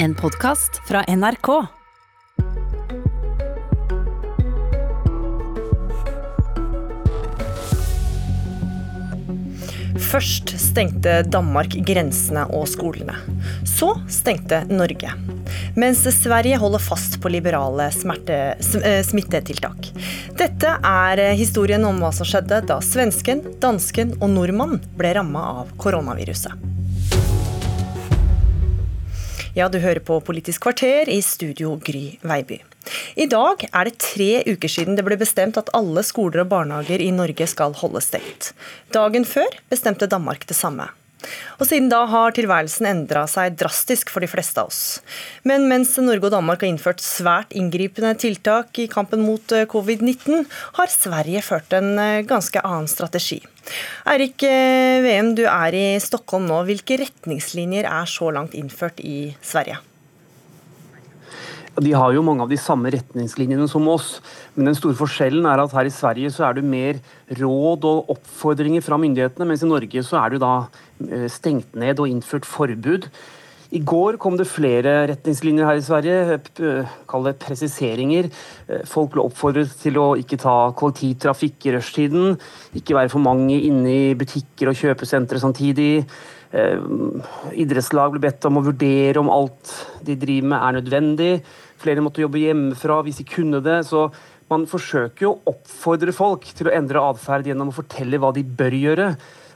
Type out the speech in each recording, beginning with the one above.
En podkast fra NRK. Først stengte Danmark grensene og skolene. Så stengte Norge. Mens Sverige holder fast på liberale smerte, eh, smittetiltak. Dette er historien om hva som skjedde da svensken, dansken og nordmann ble ramma av koronaviruset. Ja, du hører på Politisk kvarter i studio Gry Veiby. I dag er det tre uker siden det ble bestemt at alle skoler og barnehager i Norge skal holde stengt. Dagen før bestemte Danmark det samme. Og Siden da har tilværelsen endra seg drastisk for de fleste av oss. Men mens Norge og Danmark har innført svært inngripende tiltak i kampen mot eh, covid-19, har Sverige ført en eh, ganske annen strategi. Eirik eh, VM, du er i Stockholm nå. Hvilke retningslinjer er så langt innført i Sverige? De har jo mange av de samme retningslinjene som oss, men den store forskjellen er at her i Sverige så er det mer råd og oppfordringer fra myndighetene, mens i Norge så er det da eh, stengt ned og innført forbud. I går kom det flere retningslinjer her i Sverige, eh, kall det presiseringer. Eh, folk ble oppfordret til å ikke ta kollektivtrafikk i rushtiden, ikke være for mange inne i butikker og kjøpesentre samtidig. Idrettslag ble bedt om å vurdere om alt de driver med er nødvendig. Flere måtte jobbe hjemmefra hvis de kunne det. så man forsøker jo å oppfordre folk til å endre atferd gjennom å fortelle hva de bør gjøre.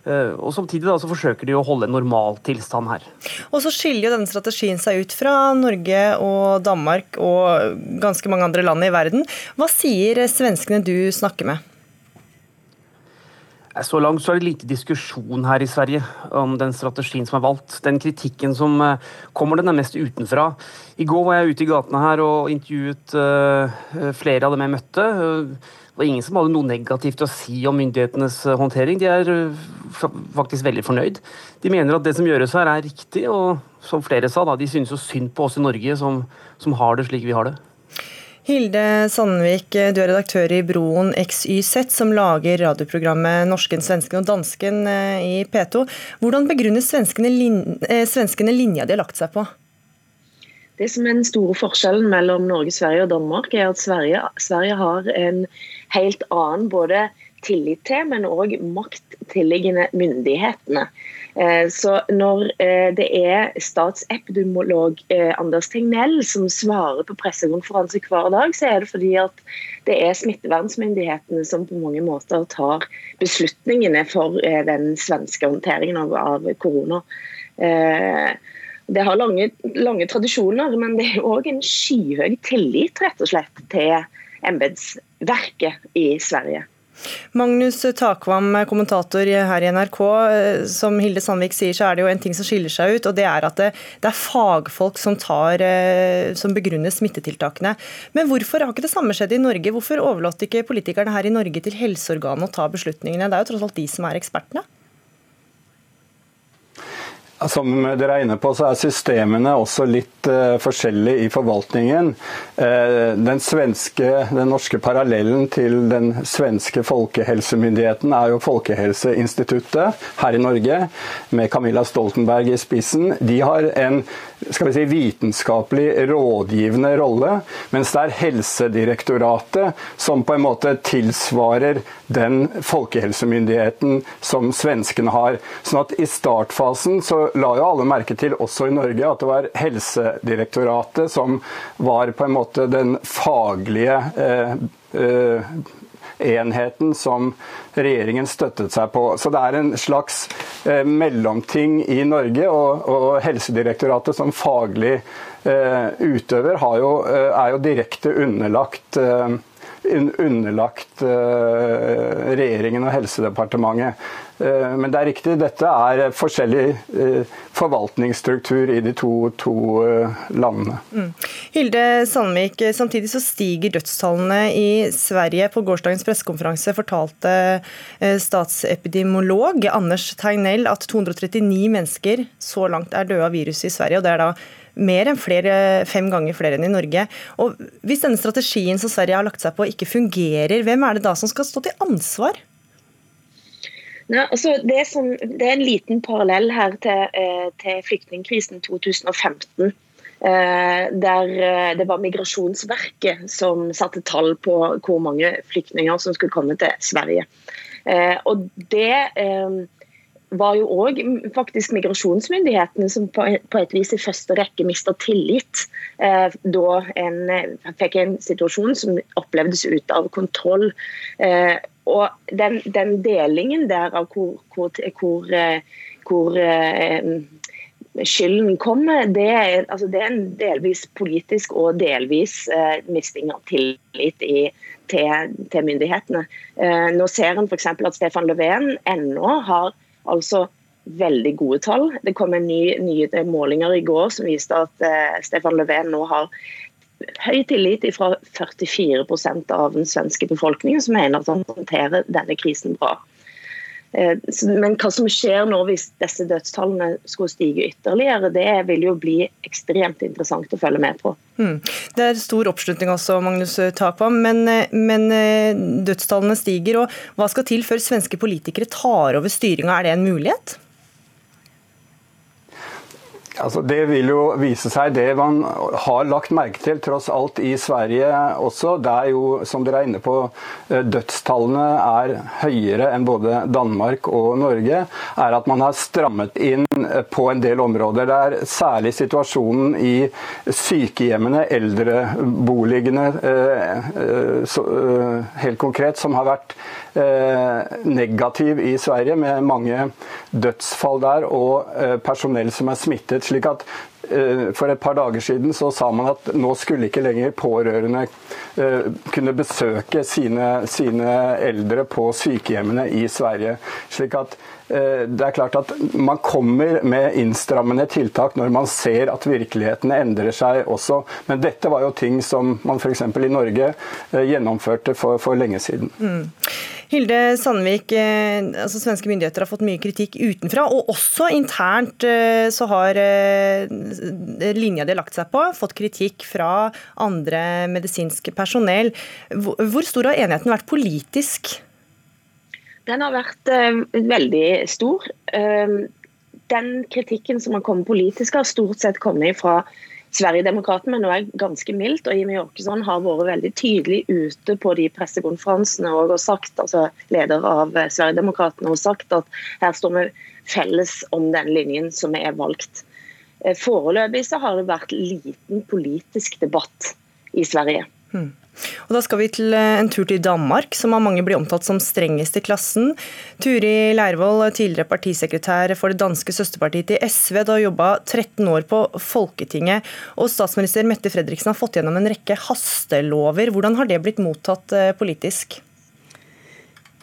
Eh, og Samtidig da, så forsøker de å holde en normal tilstand her. Og Så skiller jo denne strategien seg ut fra Norge og Danmark og ganske mange andre land i verden. Hva sier svenskene du snakker med? Så langt så er det lite diskusjon her i Sverige om den strategien som er valgt. Den kritikken som eh, kommer, den er mest utenfra. I går var jeg ute i gatene her og intervjuet uh, flere av dem jeg møtte. Det var ingen som hadde noe negativt å si om myndighetenes håndtering. De er faktisk veldig fornøyd. De mener at det som gjøres her er riktig, og som flere sa, da, de synes jo synd på oss i Norge som, som har det slik vi har det. Hilde Sandvik, du er redaktør i Broen XYZ, som lager radioprogrammet Norsken, svensken og dansken eh, i P2. Hvordan begrunner svenskene, lin eh, svenskene linja de har lagt seg på? Det som er den store forskjellen mellom Norge, Sverige og Danmark, er at Sverige, Sverige har en helt annen både tillit til, men òg makt tilliggende myndighetene. Eh, så når eh, det er statsepidemiolog eh, Anders Tegnell som svarer på pressekonferanse hver dag, så er det fordi at det er smittevernmyndighetene som på mange måter tar beslutningene for den svenske håndteringen av korona. Det har lange, lange tradisjoner, men det er òg en skyhøy tillit rett og slett til embetsverket i Sverige. Magnus Takvam, kommentator her i NRK. Som Hilde Sandvik sier, så er det jo en ting som skiller seg ut, og det er at det, det er fagfolk som, tar, eh, som begrunner smittetiltakene. Men hvorfor har ikke det samme skjedd i Norge? Hvorfor overlot ikke politikerne her i Norge til helseorganene å ta beslutningene? Det er jo tross alt de som er ekspertene? Som dere er inne på, så er systemene også litt uh, forskjellige i forvaltningen. Uh, den, svenske, den norske parallellen til den svenske folkehelsemyndigheten er jo Folkehelseinstituttet her i Norge, med Camilla Stoltenberg i spissen. De har en skal vi si, vitenskapelig rådgivende rolle, mens det er Helsedirektoratet som på en måte tilsvarer den folkehelsemyndigheten som svenskene har. Sånn at I startfasen så la jo alle merke til, også i Norge, at det var Helsedirektoratet som var på en måte den faglige eh, eh, enheten som regjeringen støttet seg på. Så det er en slags eh, mellomting i Norge, og, og, Helsedirektoratet som faglig eh, utøver jo, eh, er jo direkte underlagt underlagt regjeringen og Helsedepartementet. Uh, men det er riktig, dette er forskjellig uh, forvaltningsstruktur i de to, to landene. Mm. Hilde Sandvik, samtidig så stiger dødstallene i Sverige. På gårsdagens pressekonferanse fortalte statsepidemiolog Anders Tegnell at 239 mennesker så langt er døde av viruset i Sverige. og det er da mer enn flere, fem ganger flere enn i Norge. Og Hvis denne strategien som Sverige har lagt seg på ikke fungerer, hvem er det da som skal stå til ansvar? Nei, altså det, som, det, er en liten parallell her til, eh, til flyktningkrisen 2015. Der det var Migrasjonsverket som satte tall på hvor mange flyktninger som skulle komme til Sverige. Og det var jo òg faktisk migrasjonsmyndighetene som på et vis i første rekke mista tillit eh, da en eh, fikk en situasjon som opplevdes ute av kontroll. Eh, og den, den, delingen der av hvor, hvor, hvor, eh, hvor eh, skylden kommer, det er, altså det er, en delvis politisk og delvis eh, misting av tillit i, til, til, myndighetene. nå ser en f.eks. at Stefan Löfven ennå har altså veldig gode tall. Det kom en ny, nye målinger i går som viste at eh, Stefan Löfven nå har høy tillit fra 44% av den svenske befolkningen, som mener at han håndterer denne krisen bra. Eh, men hva som skjer nå hvis disse dødstallene skulle stige ytterligere, det vil jo bli ekstremt interessant å følge med på. Mm. Det er stor oppslutning også, Magnus Takvam, men, eh, men, eh, dødstallene stiger. og Hva skal til før svenske politikere tar over styringa, er det en mulighet? Altså, det vil jo vise seg det man har lagt merke til, tross alt i Sverige også. Det er jo, som dere er inne på, eh, dødstallene er høyere enn både Danmark og Norge. Er at man har strammet inn eh, på en del områder. Det er særlig situasjonen i sykehjemmene, eldreboligene eh, helt konkret, som har vært negativ i Sverige, med mange dødsfall der og personell som er smittet slik at eh, for et par dager siden så sa man at nå skulle ikke lenger pårørende eh, kunne besøke sine, sine eldre på sykehjemmene i Sverige. Slik at det er klart at Man kommer med innstrammende tiltak når man ser at virkeligheten endrer seg også. Men dette var jo ting som man f.eks. i Norge gjennomførte for, for lenge siden. Mm. Hilde Sandvik, eh, altså svenske myndigheter har fått mye kritikk utenfra, og også internt eh, så har eh, linja de har lagt seg på, fått kritikk fra andre medisinske personell. Hvor stor har enigheten vært politisk? Den har vært veldig stor. Den kritikken som har kommet politisk, har stort sett kommet fra Sverigedemokraterna, men nå er ganske mildt. og Jimmy Åkesson har vært veldig tydelig ute på de pressekonferansene og sagt, altså leder av Sverigedemokraterna har sagt at her står vi felles om den linjen som er valgt. Eh, foreløpig så har det vært liten politisk debatt i Sverige. Hmm. Og Da skal vi til eh, en tur til Danmark, som av mange blir omtalt som strengest i klassen. Turi Leirvoll, tidligere partisekretær for det danske søsterpartiet til SV. da jobba 13 år på Folketinget, og statsminister Mette Fredriksen har fått gjennom en rekke hastelover. Hvordan har det blitt mottatt eh, politisk?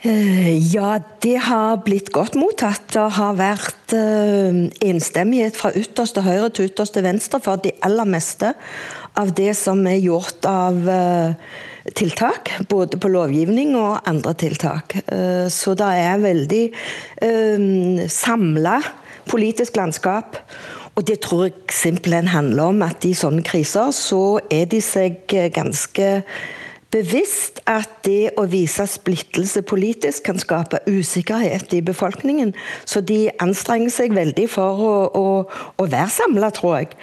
Eh, ja, det har blitt godt mottatt. Det har vært enstemmighet fra ytterste høyre til ytterste venstre for de aller meste av det som er gjort av eh, tiltak. Både på lovgivning og andre tiltak. Eh, så det er veldig eh, samla politisk landskap. Og det tror jeg simpelthen handler om at i sånne kriser så er de seg ganske bevisst at det å vise splittelse politisk kan skape usikkerhet i befolkningen. Så de anstrenger seg veldig for å, å, å være samla, tror jeg.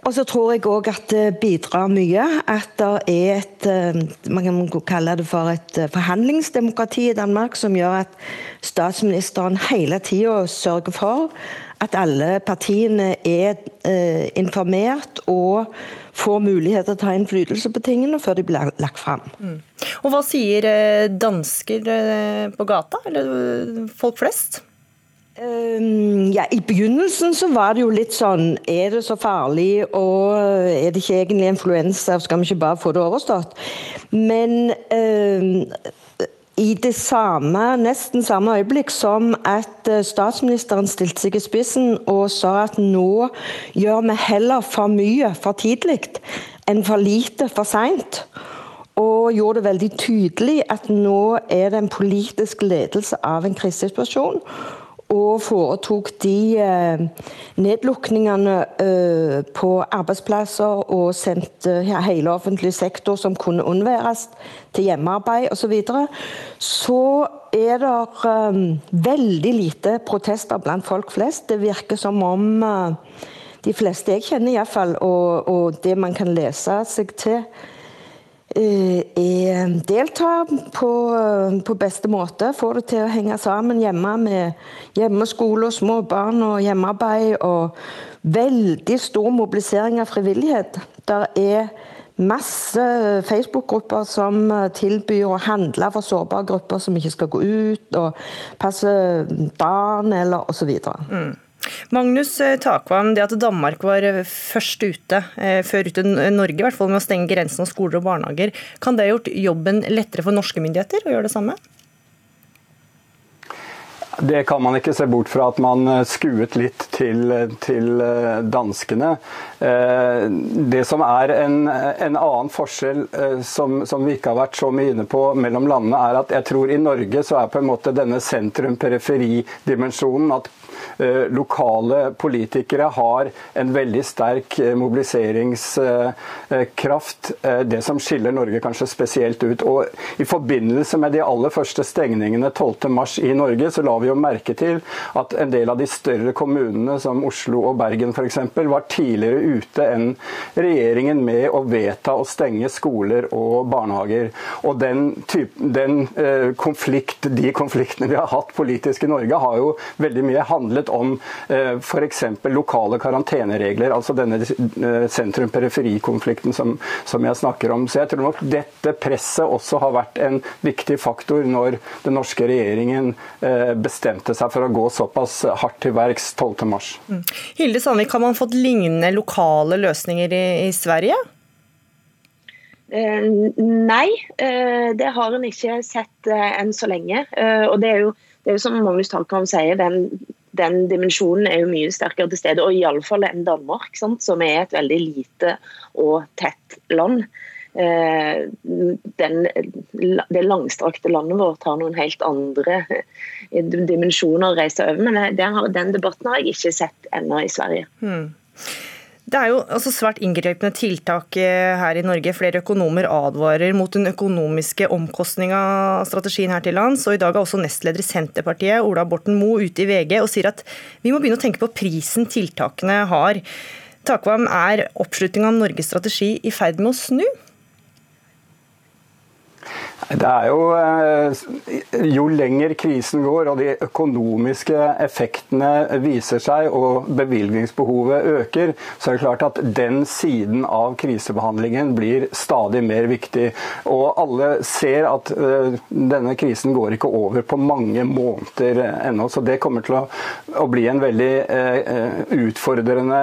Og så tror jeg òg at det bidrar mye at det er et eh, man kan kalle det for et eh, forhandlingsdemokrati i Danmark, som gjør at statsministeren hele tida sørger for at alle partiene er eh, informert og får mulighet til å ta innflytelse på tingene før de blir lagt fram. Mm. Og Hva sier dansker på gata, eller folk flest? Um, ja, I begynnelsen så var det jo litt sånn Er det så farlig, og er det ikke egentlig influensa, skal vi ikke bare få det overstått? Men um, i det samme, nesten samme øyeblikk som at eh, statsministeren stilte seg i spissen og sa at nå gjør vi heller for mye for tidlig enn for lite for seint. Og gjorde det veldig tydelig at nå er det en politisk ledelse av en krisesituasjon og foretok de eh, nedlukningene eh, på arbeidsplasser og sendte hele offentlig sektor som kunne unnværes, til hjemmearbeid osv., så, så er det veldig lite protester blant folk flest. Det virker som om de fleste jeg kjenner iallfall, og, og det man kan lese seg til, eh, delta på, på beste måte. Få det til å henge sammen hjemme med hjemmeskole og små barn og hjemmearbeid. Og veldig stor mobilisering av frivillighet. Der er masse Facebook-grupper som tilbyr å handle for sårbare grupper som ikke skal gå ut, og passe barn eller osv. Magnus eh, Takvam, det at Danmark var eh, først ute, eh, før ute Norge i hvert fall, med å stenge grensen av skoler og barnehager, kan det ha gjort jobben lettere for norske myndigheter å gjøre det samme? Det kan man ikke se bort fra at man skuet litt til, til danskene. Det som er en, en annen forskjell som, som, vi ikke har vært så mye inne på mellom landene, er at jeg tror i Norge så er på en måte denne sentrum-periferi-dimensjonen at Eh, lokale politikere har en veldig sterk eh, mobiliseringskraft. Eh, det som skiller Norge kanskje spesielt ut. Og I forbindelse med de aller første stengningene 12.3 i Norge, så la vi jo merke til at en del av de større kommunene, som Oslo og Bergen f.eks., var tidligere ute enn regjeringen med å vedta å stenge skoler og barnehager. Og den, type, den konflikt, De konfliktene vi har hatt politisk i Norge, har jo veldig mye handlet om eh, f.eks. lokale karanteneregler, altså denne eh, sentrum-periferi-konflikten som, som, jeg snakker om. Så jeg tror nok dette presset også har vært en viktig faktor når den norske regjeringen eh, bestemte seg for å gå såpass hardt til verks 12.3. Mm. Hilde Sandvik, har man fått lignende lokale løsninger i, i Sverige? nei, det har en ikke sett enn så lenge. og det er jo, det er jo som Magnus Takvam sier, den den dimensjonen er jo mye sterkere til stede. Og iallfall enn Danmark, sant, som er et veldig lite og tett land. Eh, den, det langstrakte landet vårt har noen helt andre dimensjoner å reise over. Men den debatten har jeg ikke sett ennå i Sverige. Hmm. Det er jo altså svært inngripende tiltak eh, her i Norge. Flere økonomer advarer mot den økonomiske omkostninga av strategien her til lands. Og I dag er også nestleder i Senterpartiet, Ola Borten Moe, ute i VG og sier at vi må begynne å tenke på prisen tiltakene har. Takvam, er oppslutninga om Norges strategi i ferd med å snu? Det er jo eh, Jo lenger krisen går og de økonomiske effektene viser seg og bevilgningsbehovet øker, så er det klart at den siden av krisebehandlingen blir stadig mer viktig. Og alle ser at eh, denne krisen går ikke over på mange måneder ennå. Så det kommer til å bli en veldig eh, utfordrende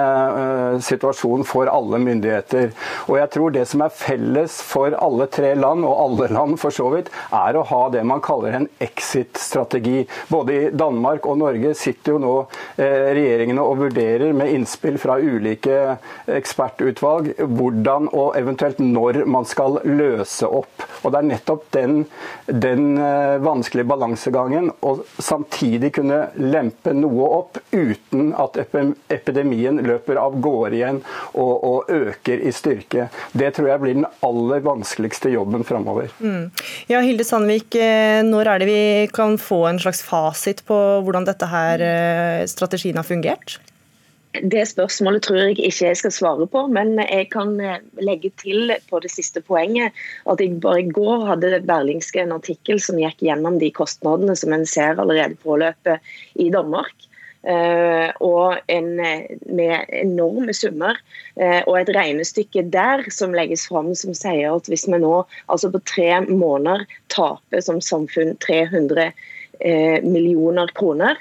situasjon for alle myndigheter. Og jeg tror det som er felles for alle tre land, og alle land for så vidt, er å ha det man kaller en exit-strategi. Både i Danmark og Norge sitter jo nå eh, regjeringene og vurderer med innspill fra ulike ekspertutvalg hvordan og eventuelt når man skal løse opp. Og Det er nettopp den, den eh, vanskelige balansegangen å samtidig kunne lempe noe opp uten at epidemien løper av gårde igjen og, og øker i styrke. Det tror jeg blir den aller vanskeligste jobben framover. Mm. Ja, Hilde Sandvik, eh, når er det vi kan få en slags fasit på hvordan dette her eh, strategien har fungert? Det spørsmålet tror jeg ikke jeg skal svare på, men jeg kan eh, legge til på det siste poenget at jeg bare i går hadde Berlingske en artikkel som gikk gjennom de kostnadene som en ser allerede påløpe i Danmark. Uh, og en, med enorme summer. Uh, og et regnestykke der som legges fram som sier at hvis vi nå altså på tre måneder taper som samfunn 300 uh, eh, millioner kroner,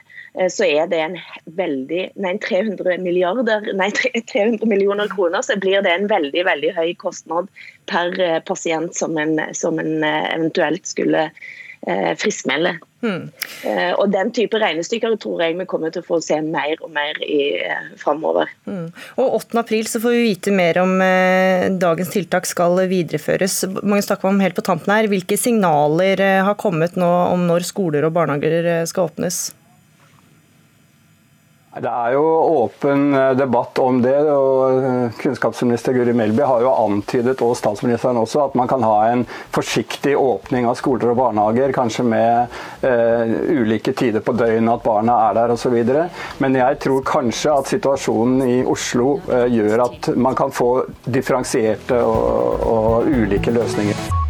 så er det en veldig Nei, 300 milliarder Nei, 300 millioner kroner, så blir det en veldig veldig høy kostnad per pasient som en, som en eventuelt skulle eh, friskmelde. Hmm. Eh, og Den type regnestykker tror jeg vi kommer til å få se mer og mer i eh, framover. Hmm. Og 8. april så får vi vite mer om eh, dagens tiltak skal videreføres. Mange snakker om helt på tampen her. Hvilke signaler eh, har kommet nå om når skoler og barnehager eh, skal åpnes? Det er jo åpen eh, debatt om det. og eh, Kunnskapsminister Guri Melby har jo antydet, og statsministeren også, at man kan ha en forsiktig åpning av skoler og barnehager. Kanskje med eh, ulike tider på døgnet, at barna er der osv. Men jeg tror kanskje at situasjonen i Oslo eh, gjør at man kan få differensierte og, og ulike løsninger.